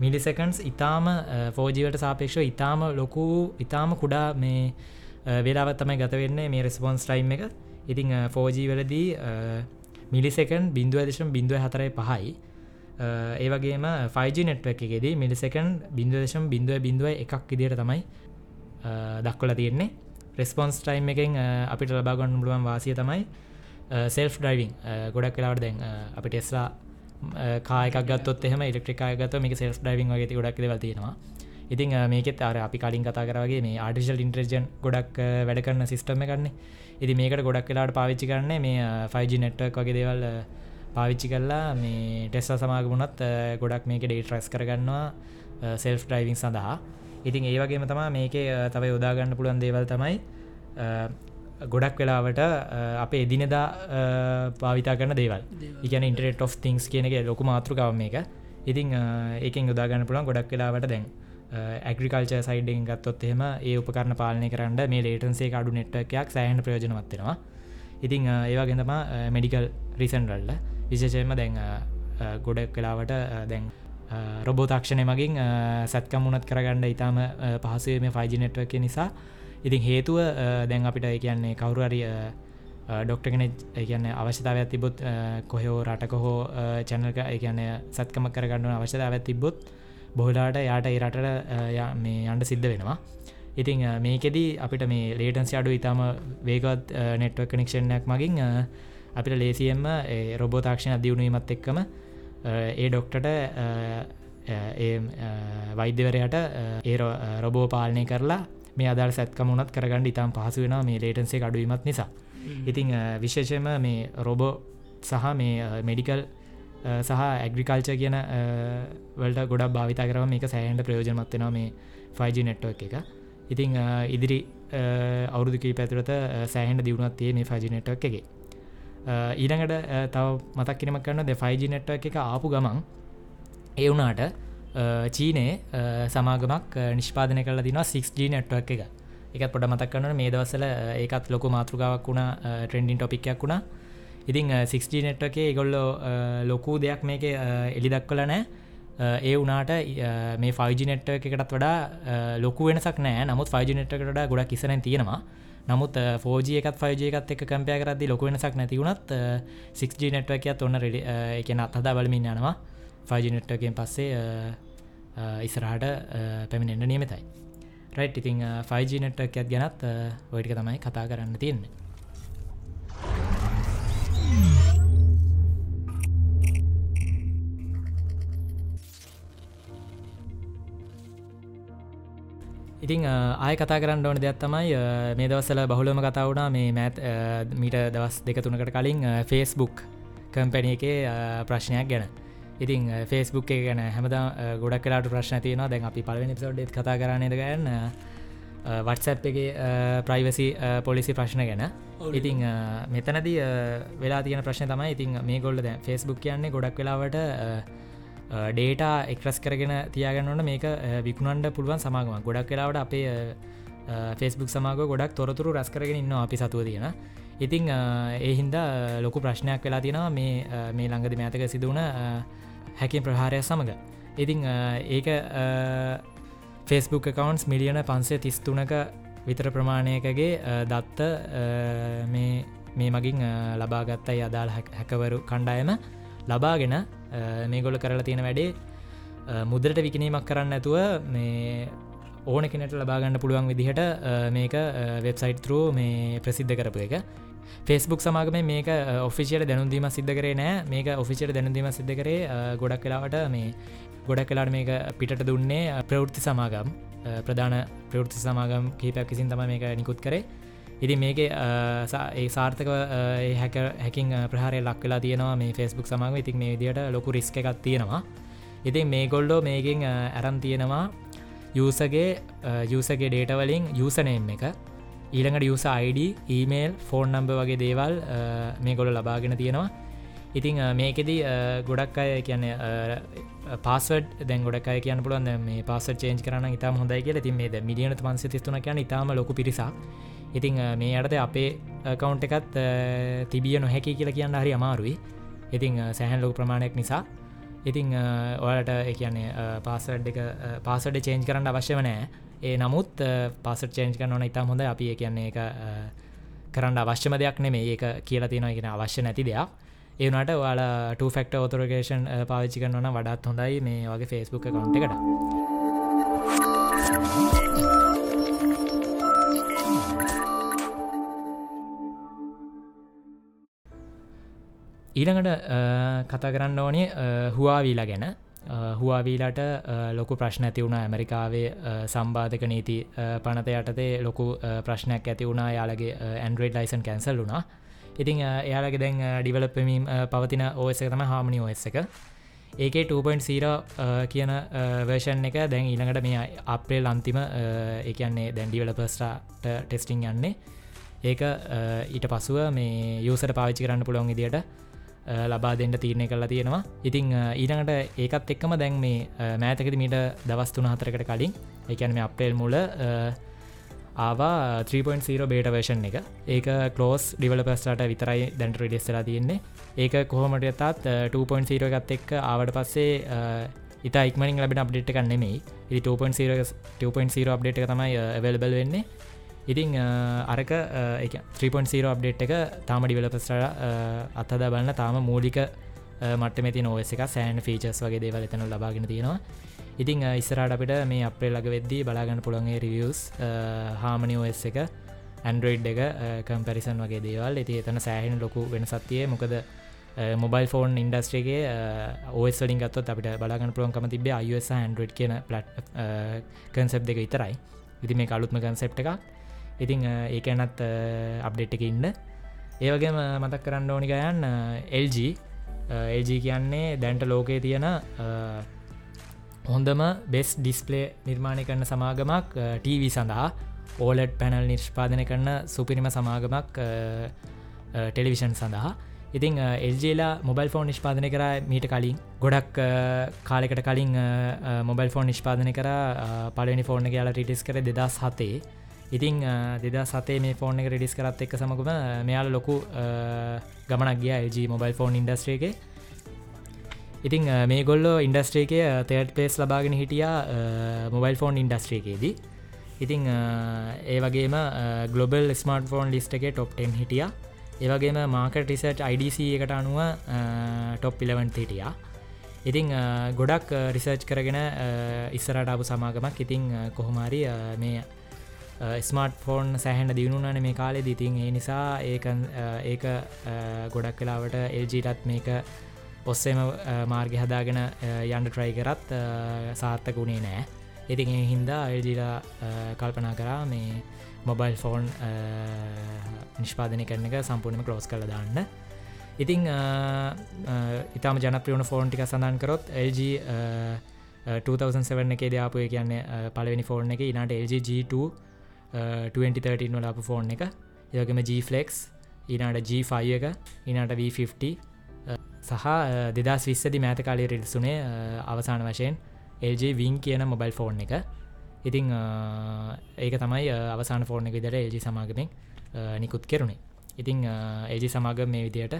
මිලිසකන්ස් ඉතාම ෆෝජීවට සාපේක්ෂ ඉතාම ලොකු ඉතාම කුඩා මේ වෙලාවත් තමයි ගත වෙන්නේ මේ රෙස්පොන්ස් ටයිම් එක. ඉතිං ෆෝජී වලදී මිලිසකන් බින්දුව දශම් බිඳුව හතරයි පහයි. ඒවගේම ෆයිජි නෙට්ව එකෙද මිලිසකන් බින්දුවදශම් බිඳුව බිඳුව එකක් ඉදිර තමයි දක්කොල තියෙන්නේ. රෙස්පොන්ස් ටයිම් එකෙන් අපිට ලබාගන්න පුළුවන් වාසිය තමයි සෙල්ෆ් ඩයිවිං ගොඩක් කලාවට දැන් අපි ටෙස්ලා කායක ගත් එහම ඉලෙක්ට්‍රිකාය ගත මේක සෙල්ස් ඩයිවිං වගේ ගොඩක් දෙවතියෙනවා ඉතින් මේකෙත් අර අපි කලින් කතා කරගේ මේ ආටිශල් ඉන්ට්‍රජන් ගොඩක් වැඩ කරන්න සිිස්ටම කරන්න ඉති මේකට ගොඩක් කලාට පාවිච්චි කරන්නේ මේ 5G නෙට්වක් වගේ දේවල් පාවිච්චි කරලා මේ ටෙස්සා සමාගමුණත් ගොඩක් මේක ඩේට රැස් කරගන්නවා සෙල්ෆ් ඩයිවිං සඳහා. ඉතින් ඒ වගේම තමා මේක තවයි යොදාගන්න පුළුවන් දේවල් තමයි ගොඩක් වෙලාවට අප එදිනෙදා පාවිතා කරන දේවල්. ඉගන ඉන්ටරෙට of තිංස් කියනගේ ලොකු මාතෘකාව මේක. ඉතිං ඒකෙන් යොදාගන්න පුළන් ගොඩක් වෙලාවට දැන් ඇග්‍රිකල්ච සයිඩෙන් ගත්තොත් එහෙම ඒ උපකරන පාලනය කරන්න මේ ලේටන්සේ අඩු නෙට්ටකයක් සෑහන ප්‍රයෝජනවත්වෙනවා ඉතිං ඒවාගෙනතම මෙඩිකල් රිසන්රල්ල විශේෂයම දැන් ගොඩක් කලාවට දැන් රොබෝ තාක්ෂණය මගින් සැත්කම් මුණත් කරගන්න ඉතාම පහසුවේ මේ ෆයිජි නෙට්වක නිසා. ඉතින් හේතුව දැන් අපිට කියන්නේ කවුරුහරි ඩොක්ට කෙනෙ කියන්න අවශ්‍යතාවයක් තිබොත් කොහෝ රටක හෝ චැනක කියන්න සත්කම කරගන්න අවශ්‍යතාව තිබොත් බොහලාට යාට ඒරට මේ අන්ඩ සිද්ධ වෙනවා. ඉතිං මේකෙදී අපිට මේ ලේටන්සි අඩු ඉතාම වේගත් නෙට්ව කනෙක්ෂණයක් මගින් අපිට ලේසියෙන්ම රොබෝ තාක්ෂණ අධියුණුවීමත් එක්කම ඒ ඩොක්ටට වෛද්‍යවරයට ඒ රොබෝ පාලනය කරලා මේ අදල් සැත්කමුණත් කරගන්න ඉතාම් පහසු වෙන මේ ලේටන්සේ අඩුවීමත් නිසා. ඉතිං විශේෂම මේ රොබෝ සහ මේ මෙඩිකල් සහ ඇග්‍රිකල්ච කියන වලට ගොඩක් භාවිතා කරම මේක සෑහන්ට ප්‍රයෝජනමත්වෙනවා මේ 5G නෙට්ව එක. ඉතිං ඉදිරි අවුරුදුකී පැතුරත සෑහන්ට දියුණුවත්තිය මේ 5G නෙට්වක් එකගේ ඊළඟට තව මතක් කිරීමක් කරන්න දෙ ෆයිජි නෙට්ව එක ආපු ගමන් ඒ වුනාට චීනයේ සමාගමක් නිෂ්පාදන කල දින 6G නෙට්වක් එක. එකත් පොඩ මතක් කන්නට මේ දවසල ඒකත් ලොක මාතෘකාවක් වුණ ට්‍රෙන්ඩින් ටොපික්යක් වුණා. ඉතිං 6G නෙට්ව එක ගොල්ලෝ ලොකු දෙයක් මේක එලි දක්වල නෑ. ඒ වනාට මේ ෆයිජි නෙට්ට එකටත් වඩා ලොකු වෙනසක් නෑ. නමුත් ෆයිජි නෙට්කට ගොඩක් කිසරෙන් තියෙනවා. නමුත් ෆෝජ එකත් ෆයිජ එකත් එක කම්පය කරදදි ලොක වෙනසක් නැතිවුණත් 6G නෙට්ව එකත් ඔන්න රෙඩි එකන අත්හදා බලමින් යනවා. ෆයිජි නෙට්ටකෙන් පස්සේ ඉස්රහට පැමිණෙන්න්න නියමතයි. රයිට් ඉතිං 5G නෙට්ටක් ඇත් ගැනත් ඔයිටික තමයි කතා කරන්න තියෙන්නේ. ඉතිං ආය කතා කරන්න ඕන දෙයක් තමයි මේ දවස්සල බහුලම කතා වුණා මේ මැත් මීට දවස් දෙක තුනකට කලින් ෆේස්බුක් කම්පැනිය එකේ ප්‍රශ්නයක් ගැන. ඉතින් ෆේස්බුක් එක ගැන හැමද ගොඩක් කලාට ප්‍රශ්න තියනවා. දැන් අපි පලවෙනි සෝඩ්ඩෙත් කතා කරන්නද ගන්න වටසැප් එක ප්‍රයිවසි පොලිසි ප්‍රශ්න ගැන. ඉතිං මෙතනද වෙලා තියන ප්‍රශ්න තමයි ඉතින් මේ ගොල්ල දැ ෆෙස්බුක් කියන්නේ ගොඩක් වෙලාවට ඩේටා එක්රස් කරගෙන තියාගන්නට මේක විකුණන්ඩ පුළුවන් සමාගම ගොඩක් කලාවට අපේ ෆෙස්බුක් සමාග ගොඩක් තොරතුරු රැස් කරගෙන ඉන්න අපි සතුව තියෙන. ඉතිං ඒ හින්දා ලොකු ප්‍රශ්නයක් වෙලා තියෙනවා. මේ මේ ළඟද මෑතක සිදුවන හැකින් ප්‍රහාරය සමඟ ඉතිං ඒක ෆෙස්බුක් කකවන්ස් මිලියන පන්සේ තිස්තුනක විතර ප්‍රමාණයකගේ දත්ත මේ මගින් ලබාගත්තයි අදාළ හැකවරු කණ්ඩායම. ලබාගෙන මේගොල කරලා තියෙන වැඩේ. මුදරට විකිනීමක් කරන්න ඇතුව මේ ඕන කෙනට ලබාගන්න පුළුවන් විදිහට මේක වෙබ්සයිට් තරූ මේ ප්‍රසිද්ධ කරපු එක. ෆෙස්බුක් සමාගම මේක ඔෆිසියට දැනුදීම සිද්ධ කරේ නෑ. මේක ඔෆිසියට දැනුදීම සිද්ධ කරේ ගොඩක් කලාවට මේ ගොඩක් කලාට මේක පිට දුන්නේ ප්‍රවෘත්ති සමාගම්. ප්‍රධාන ප්‍රවෘත්ති සමාගම් කහිපයක් කිසින් තම මේක නිකුත් කරේ. ඉති මේක ඒ සාර්ථක හැක හැකින් ප්‍රහාරය ලක් වෙලා තියෙනවා මේ ෆෙස්බුක් සමාගම. ඉතින් මේ විදියට ලොකු රිස්ක එකක් තියෙනවා. ඉතින් මේ ගොල්ඩෝ මේකින් ඇරම් තියෙනවා යසගේ යසගේ ඩේටවලින් යසනයම් එක. ඊළඟට user ID email phone number වගේ දේවල් මේ ගොල ලබාගෙන තියෙනවා. ඉතිං මේකෙදී ගොඩක් අය කියන්නේ පාසට දැන් ගොඩක් අය කියන්න පුළුවන් මේ පාස චේන්ජ් කරන ඉතාම හොඳයි කිය තින් මේ මිලියන පන්ස තිස්තුන කියන ඉතාම ලොක පිරිසක්. ඉතිං මේ අටද අපේ කවුන්් එකත් තිබිය නොහැකි කියලා කියන්න හරි අමාරුයි. ඉතිං සැහැන් ලොක ප්‍රමාණයක් නිසා. ඉතිං ඔයාලට එකන්නේ පාසඩ් එක පාසඩ චේන්ජ් කරන්න අවශ්‍ය වනෑ ඒ නමුත් පාසට චේන්ජ් කරන ඕන ඉතා හොඳ අපි කියන්නේ එක කරන්න අවශ්‍යම දෙයක් නෙමේ ඒක කියලා තියෙනවා. ගෙන අවශ්‍ය නැති දෙයක්. ඒනට වාලා ටෆෙක්ට ෝතරගේෂන් පාවිච්චි කරනවන වඩත් හොඳයි මේ වගේ ෆෙස්බුක් කවුන්ට එකට. ඊළඟට කතා කරන්න ඕනේ හවාවීලා ගැන. හවාවීලට ලොකු ප්‍රශ්න ඇති වුණ ඇමරිකාවේ සම්බාධක නීති පනත යටතේ ලොකු ප්‍රශ්නයක් ඇති වුණා. යාලගේ ඇන්ඩරෝයිඩ් ලයිසන් කැන්සල් වුණා. ඉතිං එයාලගේ දැන් ඩිවලපමීම් පවතින ඕස එක තම හාමනි ඔස් එක. ඒක 2.0 කියන වර්ෂන් එක දැන් ඊළඟට මේ අප්‍රේල් අන්තිම එකන්නේ දැන් ඩිවලපස්ටාට ටෙස්ටිං යන්නේ. ඒක ඊට පසුව මේ යුසට පාවිච්චි කරන්න පුළුවන් ඉදිට ලබා දෙන්න තීරණය කරලා තියෙනවා. ඉතිං ඊළඟට ඒකත් එක්කම දැන් මේ මෑතකද මීට දවස්තුන හතරකට කලින් එකැන මේ අප්‍රේල් මුල ආවා 3.0 බේට වර්ෂන් එක. ඒක කලෝස් ඩිවලපස්ටට විතරයි දැන්ට රිඩෙස්සලා තියෙන්නේ. ඒක කොහොමට යතත් 2.0 එකත් එක් ආවට පස්සේ ඉතා ඉක්මනින් ලබෙන අප්ඩේට් එකන්නෙමයි ඉ 2.0 අප්ඩේට් එක තමයි ඇවල්බල් වෙන්නේ. ඉතිං අරක 3.0 අප්ඩේට් එක තාම ඩිවලපස්ට අත්හදා බලන්න තාම මූලික මට මෙති නොවස එක සෑන් ෆීචස් වගේ දේවල් එතන ලබාගෙන තියෙනවා. ඉතිං ඉස්සරට අපිට මේ අපේ ලඟ වෙද්දී බලාගන්න පුළන්ගේ රිවියස් හාමනි ඔස් එක ඇන්ඩරෝයිඩ් එක කම්පැරිසන් වගේ දේවල්. ඇති එතන සෑහෙන ලොකු වෙන සත්තිය මොකද මොබයිල් ෆෝන් ඉන්ඩස්ට්‍රේගේ ඕස්ලින් ගත්ත අපිට බලාගන්න පුළන්කම තිබේ අයස හන්ඩරඩ් කියන පලට් කන්සප් දෙක විතරයි. ඉති මේ කලුත්ම කන්සෙප් එකක්. ඉතිං ඒකනත් අප්ඩේට් එක ඉන්න. ඒවගේම මතක් කරන්න ඕනි ගයන්න LG LG කියන්නේ දැන්ට ලෝකයේ තියෙන හොඳම බෙස් ඩිස්පලේ නිර්මාණය කරන සමාගමක් TV සඳහා. ඕලට් පැනල් නිර්ෂ්පාදනය කරන සුපිරිම සමාගමක් ටෙලිවිෂන් සඳහා. ඉතිං එල්ජේලා මොබයිල් ෆෝන් නිෂ්පාදනය කර මීට කලින්. ගොඩක් කාලෙකට කලින් මොබයිල් ෆෝන් නිෂ්පාදනය කර පලනි ෆෝර්න කියලා ටිටිස් කර දෙදස් හතේ. ඉතිං දෙදා සතේ මේ ෆෝන් එක රිඩිස් කරත් එක් සමකුම මෙයාල ලොකු ගමනක් ගිය LG මොබයිල් ෆෝන් ඉන්ඩස්ට්‍රේක ඉතිං මේ ගොල්ලෝ ඉන්ඩස්ට්‍රේකය තේට් පේස් ලබාගෙන හිටියා මොබයිල් ෆෝන් ඉන්ඩස්ට්‍රේකේදී ඉතිං ඒ වගේම ගලොබල් ස්මර්ට ෆෝන් ලිස්ට එක ටොප්ටෙන් හිටිය. ඒවගේම මාකට රිසර්ච් IDC එකට අනුව ටොප් පිලවන් හිටියා. ඉතිං ගොඩක් රිසර්ච් කරගෙන ඉස්සරට අපපු සමාගමක්. ඉතිං කොහොමාරි මේ ස්මර්ට ෆෝන් සැහැන්න දියුණුනන මේ කාලෙ දිතින් ඒ නිසා ඒක ඒක ගොඩක් කලාවට එල්ජීටත් මේක ඔස්සෙම මාර්ග හදාගෙන යන්ඩ ට්‍රයි කරත් සාර්ථක වුණේ නෑ. ඉතින් ඒ හින්දා එල්ජීලා කල්පනා කරා මේ මොබයිල් ෆෝන් නිෂ්පාදනය කරන එක සම්පූර්ණම කලෝස් කළ දාන්න. ඉතිං ඉතාම ජනප්‍රියුණ ෆෝන් ටික සඳන් කරොත් LG 2007 එක දාපුය කියන්නේ පලවෙනි ෆෝර්න් එක ඉනට LGG2 2013 වල අප ෆෝන් එක. යගම Gෆලෙක්ස් ඉනට G5 එක ඉනට V50 සහ දෙදස් විස්සදි මෑත කාලය රිල්සුනේ අවසාන වශයෙන් LG වින් කියන මොබයිල් ෆෝන් එක. ඉතිං ඒක තමයි අවසාන ෆෝර්න එක විදර LG සමාගමෙන් නිකුත් කෙරුණේ. ඉතිං LG සමාගම මේ විදියට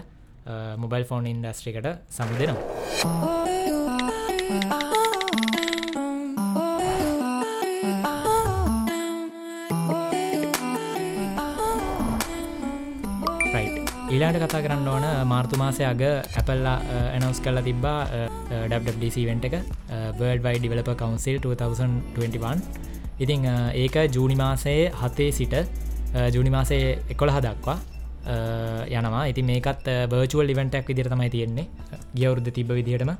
මොබයිල් ෆෝන් ඉන්ඩස්ට්‍රිකට සමු දෙනවා ඊලාට කතා කරන්න ඕන මාර්තු මාසය අග ඇපල්ලා ඇනවස් කල්ලා තිබ්බා WWDC වෙන්ට එක වර්ඩ වයි ඩිවලප කවන්සිල් 2021 ඉතිං ඒක ජූනි මාසයේ හතේ සිට ජූනි මාසේ එකොළ හදක්වා යනවා. ඉති මේකත් බර්චුවල් ඉවෙන්ටක් විදිර තමයි තියෙන්නේ. ගියවරුද්ධ තිබ විදිහටම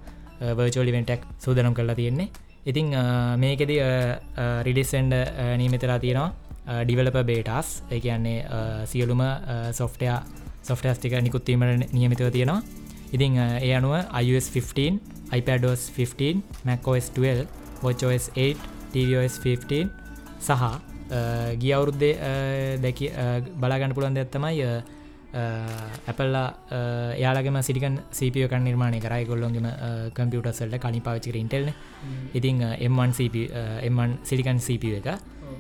වර්චුවල් ඉවෙන්ටක් සූදනම් කරලා තියෙන්නේ. ඉතිං මේකෙද රිඩිස්සෙන්ඩ නීමතරලා තියෙනවා ඩිවලප බේටස් ඒ කියන්නේ සියලුම සොෆ්ටයා සොෆ්ටස්ටික නිකුත්වීමට නියමිතව තියෙනවා. ඉතිං ඒ අනුව iOS 15 iPadOS 15 macOS 12 watchOS 8 TVOS 15 සහ ගිය අවුරුද්දේ දැකි බලාගන්න පුළන් දෙත්තමයි ඇපල්ලා යාලගම සිටිකන් සපියකන් නිර්මාණය කරයි ගොල්ලොන්ගම කම්පියුටසල්ට කලින් පාවිචික ඉන්ටෙල්න ඉතිං එම්1 එම්1 සිලිකන් සප එක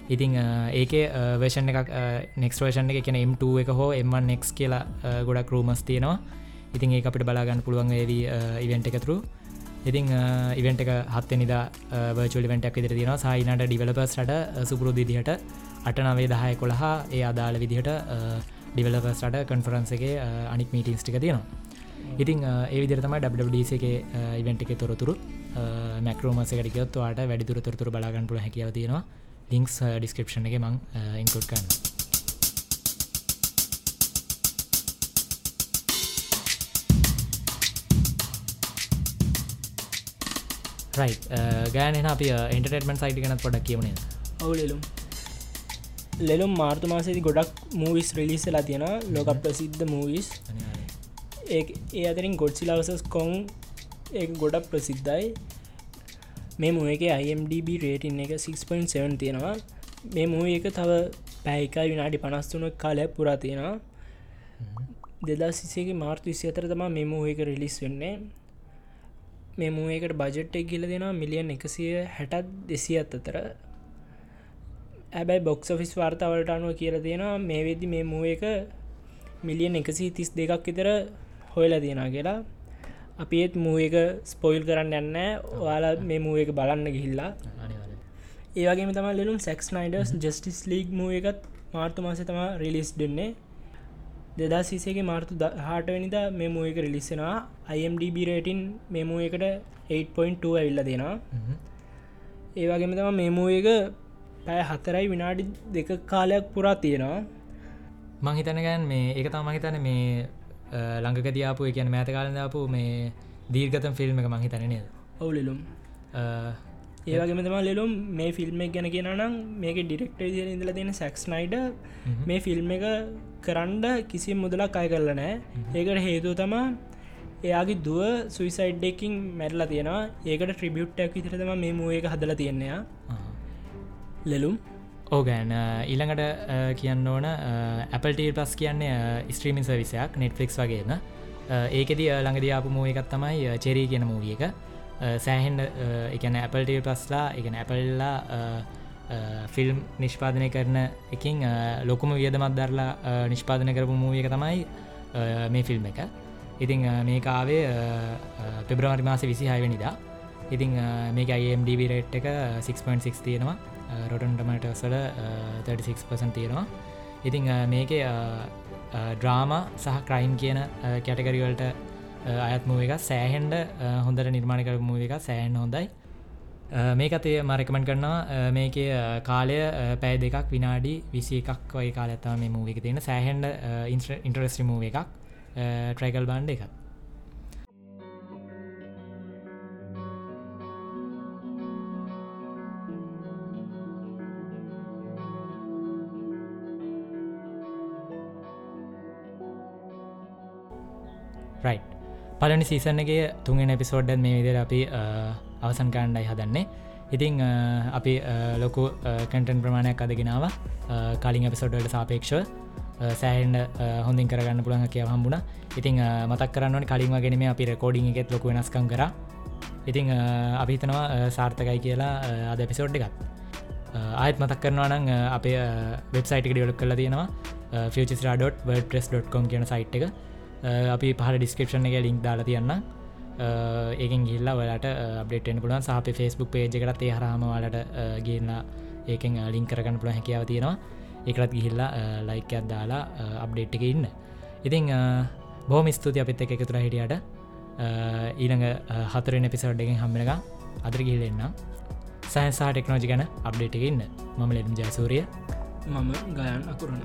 ඉතිං ඒක වේෂන් එකක් නෙක්ස්වේෂන් එක කියන M2 එක හෝ එම්1නෙක් කියලා ගොඩක් රූමස් තියෙනවා. ඉතින් ඒ අපිට බලාගන්න පුළුවන් ඒදී ඉවෙන්ට එකතුරු ඉතිං ඉවෙන්ට එක හත් නිදා වර්චුවලි වෙන්ටක් ඉදිර තියෙන සයිනට ඩිවලපස්ට සුපුරු දිදිහට අට නවේ දහය කොළහා ඒ අදාළ විදිහට ඩිවලපස්ට කන්ෆරන්සගේ අනික් මීටින්ස් ටික තියෙනවා. ඉතිං ඒ විදිරතම WDC එක ඉවෙන්ට් එක තොරතුරු. මැක්‍රෝමසකටියොත් වාට වැඩිතුර තොරතුර බලාගන්පුල හැකිව තියෙනවා. ලිංක්ස් ඩිස්ක්‍රපෂන් එක මං ඉන්කුට් කරන්න ගෑන අපි ඉන්ටර්ටමන් සයිට ගැනත් පොඩක් කියවන ඔවුලෙලුම් ලෙලුම්. මාර්තු මාසේති ගොඩක් මූවිස් රිලිස්සලා තියෙන ලෝක ප්‍රසිද්ධ මූවිස් ඒ අතරින් ගොඩ්සිලවසස් කොන් ඒ ගොඩක් ප්‍රසිද්ධයි මේ මුව එක IMDB රේටින් එක 6.7 තියෙනවා. මේ මුව එක තව පැයිකා විනාඩි පනස්තුන කාලයක් පුරා තියෙනවා. දෙදා සිසේගේ මාර්තු විසි අතර තමා මෙම එක රිලිස් වෙන්නේ. මේ මූකට බජට් එක කියල දෙෙනවා මිලියන් එකසිය හැටත් දෙසියත් අතර. ඇබැයි බොක්ස ෆිස් වාර්තාවලට අනුව කියල තියෙනවා මේ වෙදදි මේ මුව එක මිලියන් එකසි තිස් දෙකක් විතර හොයලා තියෙන කියලා. අපි ඒත් මුව එක ස්පොයිල් කරන්න යන්න ඔයාලා මේ මුව එක බලන්න ගිහිල්ලා. ඒවගේ තම ලුම් Zack Snyder's Justice League movie එකත් මාර්තු මාස තම රිලිස් දෙන්නේ. දෙදා සිසේගේ මාර්තු හාටවනිද මේ මුව එක රිලිස්සෙනවා IMDB රේටින් මෙමුව එකට 8.2 ඇවිල්ල දෙෙනවා. ඒවගේම තම මෙමුව එක පැය හතරයි විනාඩි දෙක කාලයක් පුරා තියෙනවා. මංහිතනගැන් මේ එක තම මහිතන මේ ළඟක දයාපු කියන මෑත කාලදාපු මේ දීර්ගතම් ෆිල්ම් එක මහිතනනය ඔවුලිලුම් ඒවගේම තම ලෙලුම්. මේ ෆිල්ම් එක ගැන කියනම් මේක ඩිරෙක්ට දිය ඉඳල තියෙන සැක්ස් නයිඩ මේ ෆිල්ම් එක කරන්ඩ කිසි මුදලක් අය කරල නෑ ඒකට හේතු තමා එයාගේ දුව සුයිසයිඩ්ඩකින් මැරලා තියෙනවා. ඒකට ට්‍රිබියුට්ටක් විතරතම මේ මුව එක හදල තියෙනවා ලෙලුම් ඕගෑන් ඊළඟට කියන්න ඕන Appleට පස් කියන්නේ ස්ත්‍රීමින් සවිසයක් නෙට්ෆලික්ස් වගේම. ඒකෙද ළඟදියාපු මූ එකත් තමයි චෙරී කියන මූවිය එක. සෑහෙන්ඩ එකන ඇපල්ට පස්ලා එකන ඇපල්ලා ෆිල්ම් නිෂ්පාදනය කරන එකින් ලොකුම වියදමත් දරලා නිෂ්පාදන කරපු මූිය එක තමයි මේ ෆිල්ම් එක. ඉතිං මේ කාවේ පෙබ්‍රවාරි මාස විසි හයවැනිදා ඉතිං මේක අයිම්ඩB රේට් එක 6.6 තියෙනවා. රොටන්ටමට සල 36පසන් තියෙනවා. ඉතිං මේක ඩ්‍රාම සහ ක්‍රයිම් කියන කැටකරිවලට අයත් මුව එක සෑහෙන්ඩ හොඳට නිර්මාණ කර මුව එක සෑහන් හොඳයි. මේකතේ මරකමෙන්ට කරනවා. මේක කාලය පෑ දෙකක් විනාඩි විසි එකක් වයි කාලඇත්තම මේ මූවික තියෙන සෑහන්ඩ ඉන්ට්‍රස්ටි මූව එකක්. ට්‍රයිකල් බන්්ඩ එකක් පලනි සීසන්නගේ තුන්ගෙන එපිසෝඩ්ඩ මේ විදිර අපි අවසන් කාණ්ඩයි හදන්නේ. ඉතිං අපි ලොකු කටන් ප්‍රමාණයක් අදගෙනාව කලින් එපිසෝඩ්ඩට සාපේක්ෂව සෑහන්ඩ හොඳින් කරගන්න පුළන් කිය හම්බුණ. ඉතිං මතක් කරන්නවන කලින් වගෙනම අපි රකෝඩිං එකෙත් ලොකු වෙනස්කම් කර. ඉතිං අපිතනවා සාර්ථකයි කියලා අද එපිසෝඩ් එකත්. ආයත් මතක් කරනවා නං අපේ වෙබ්සයිට් ඩියලක් කල තියෙනවා. ෆචස්රා.වඩ.com කියන සයිට් එක. අපි පහල ඩිස්ක්‍රපෂන් එක ලිින්ක් දාලා තියන්න. ඒකෙන් ගිල්ලා වලට අප්ඩේටෙන් පුලන් සහප ෆස්බුක් පේජ එකටත් ඒ හරහමවාලට ගන්න ඒකෙන් ලිං කරගන්න පුළ හැකියාව තියෙනවා. එකත් ගිහිල්ලා ලයිකයක් දාලා අප්ඩේට් එක ඉන්න. ඉතිං බෝම ස්තුති අපිත් එක එකතුර හිටියට. ඊළඟ හතරෙන පිසවඩ් එකෙන් හම්මෙනක අදර ගිහිලෙන්න්න සයන්සා ටෙක්නෝජි ගැන අප්ඩේට් එක ඉන්න. මම ලෙම් ජයසූරිය. මම ගයන් අකුරණ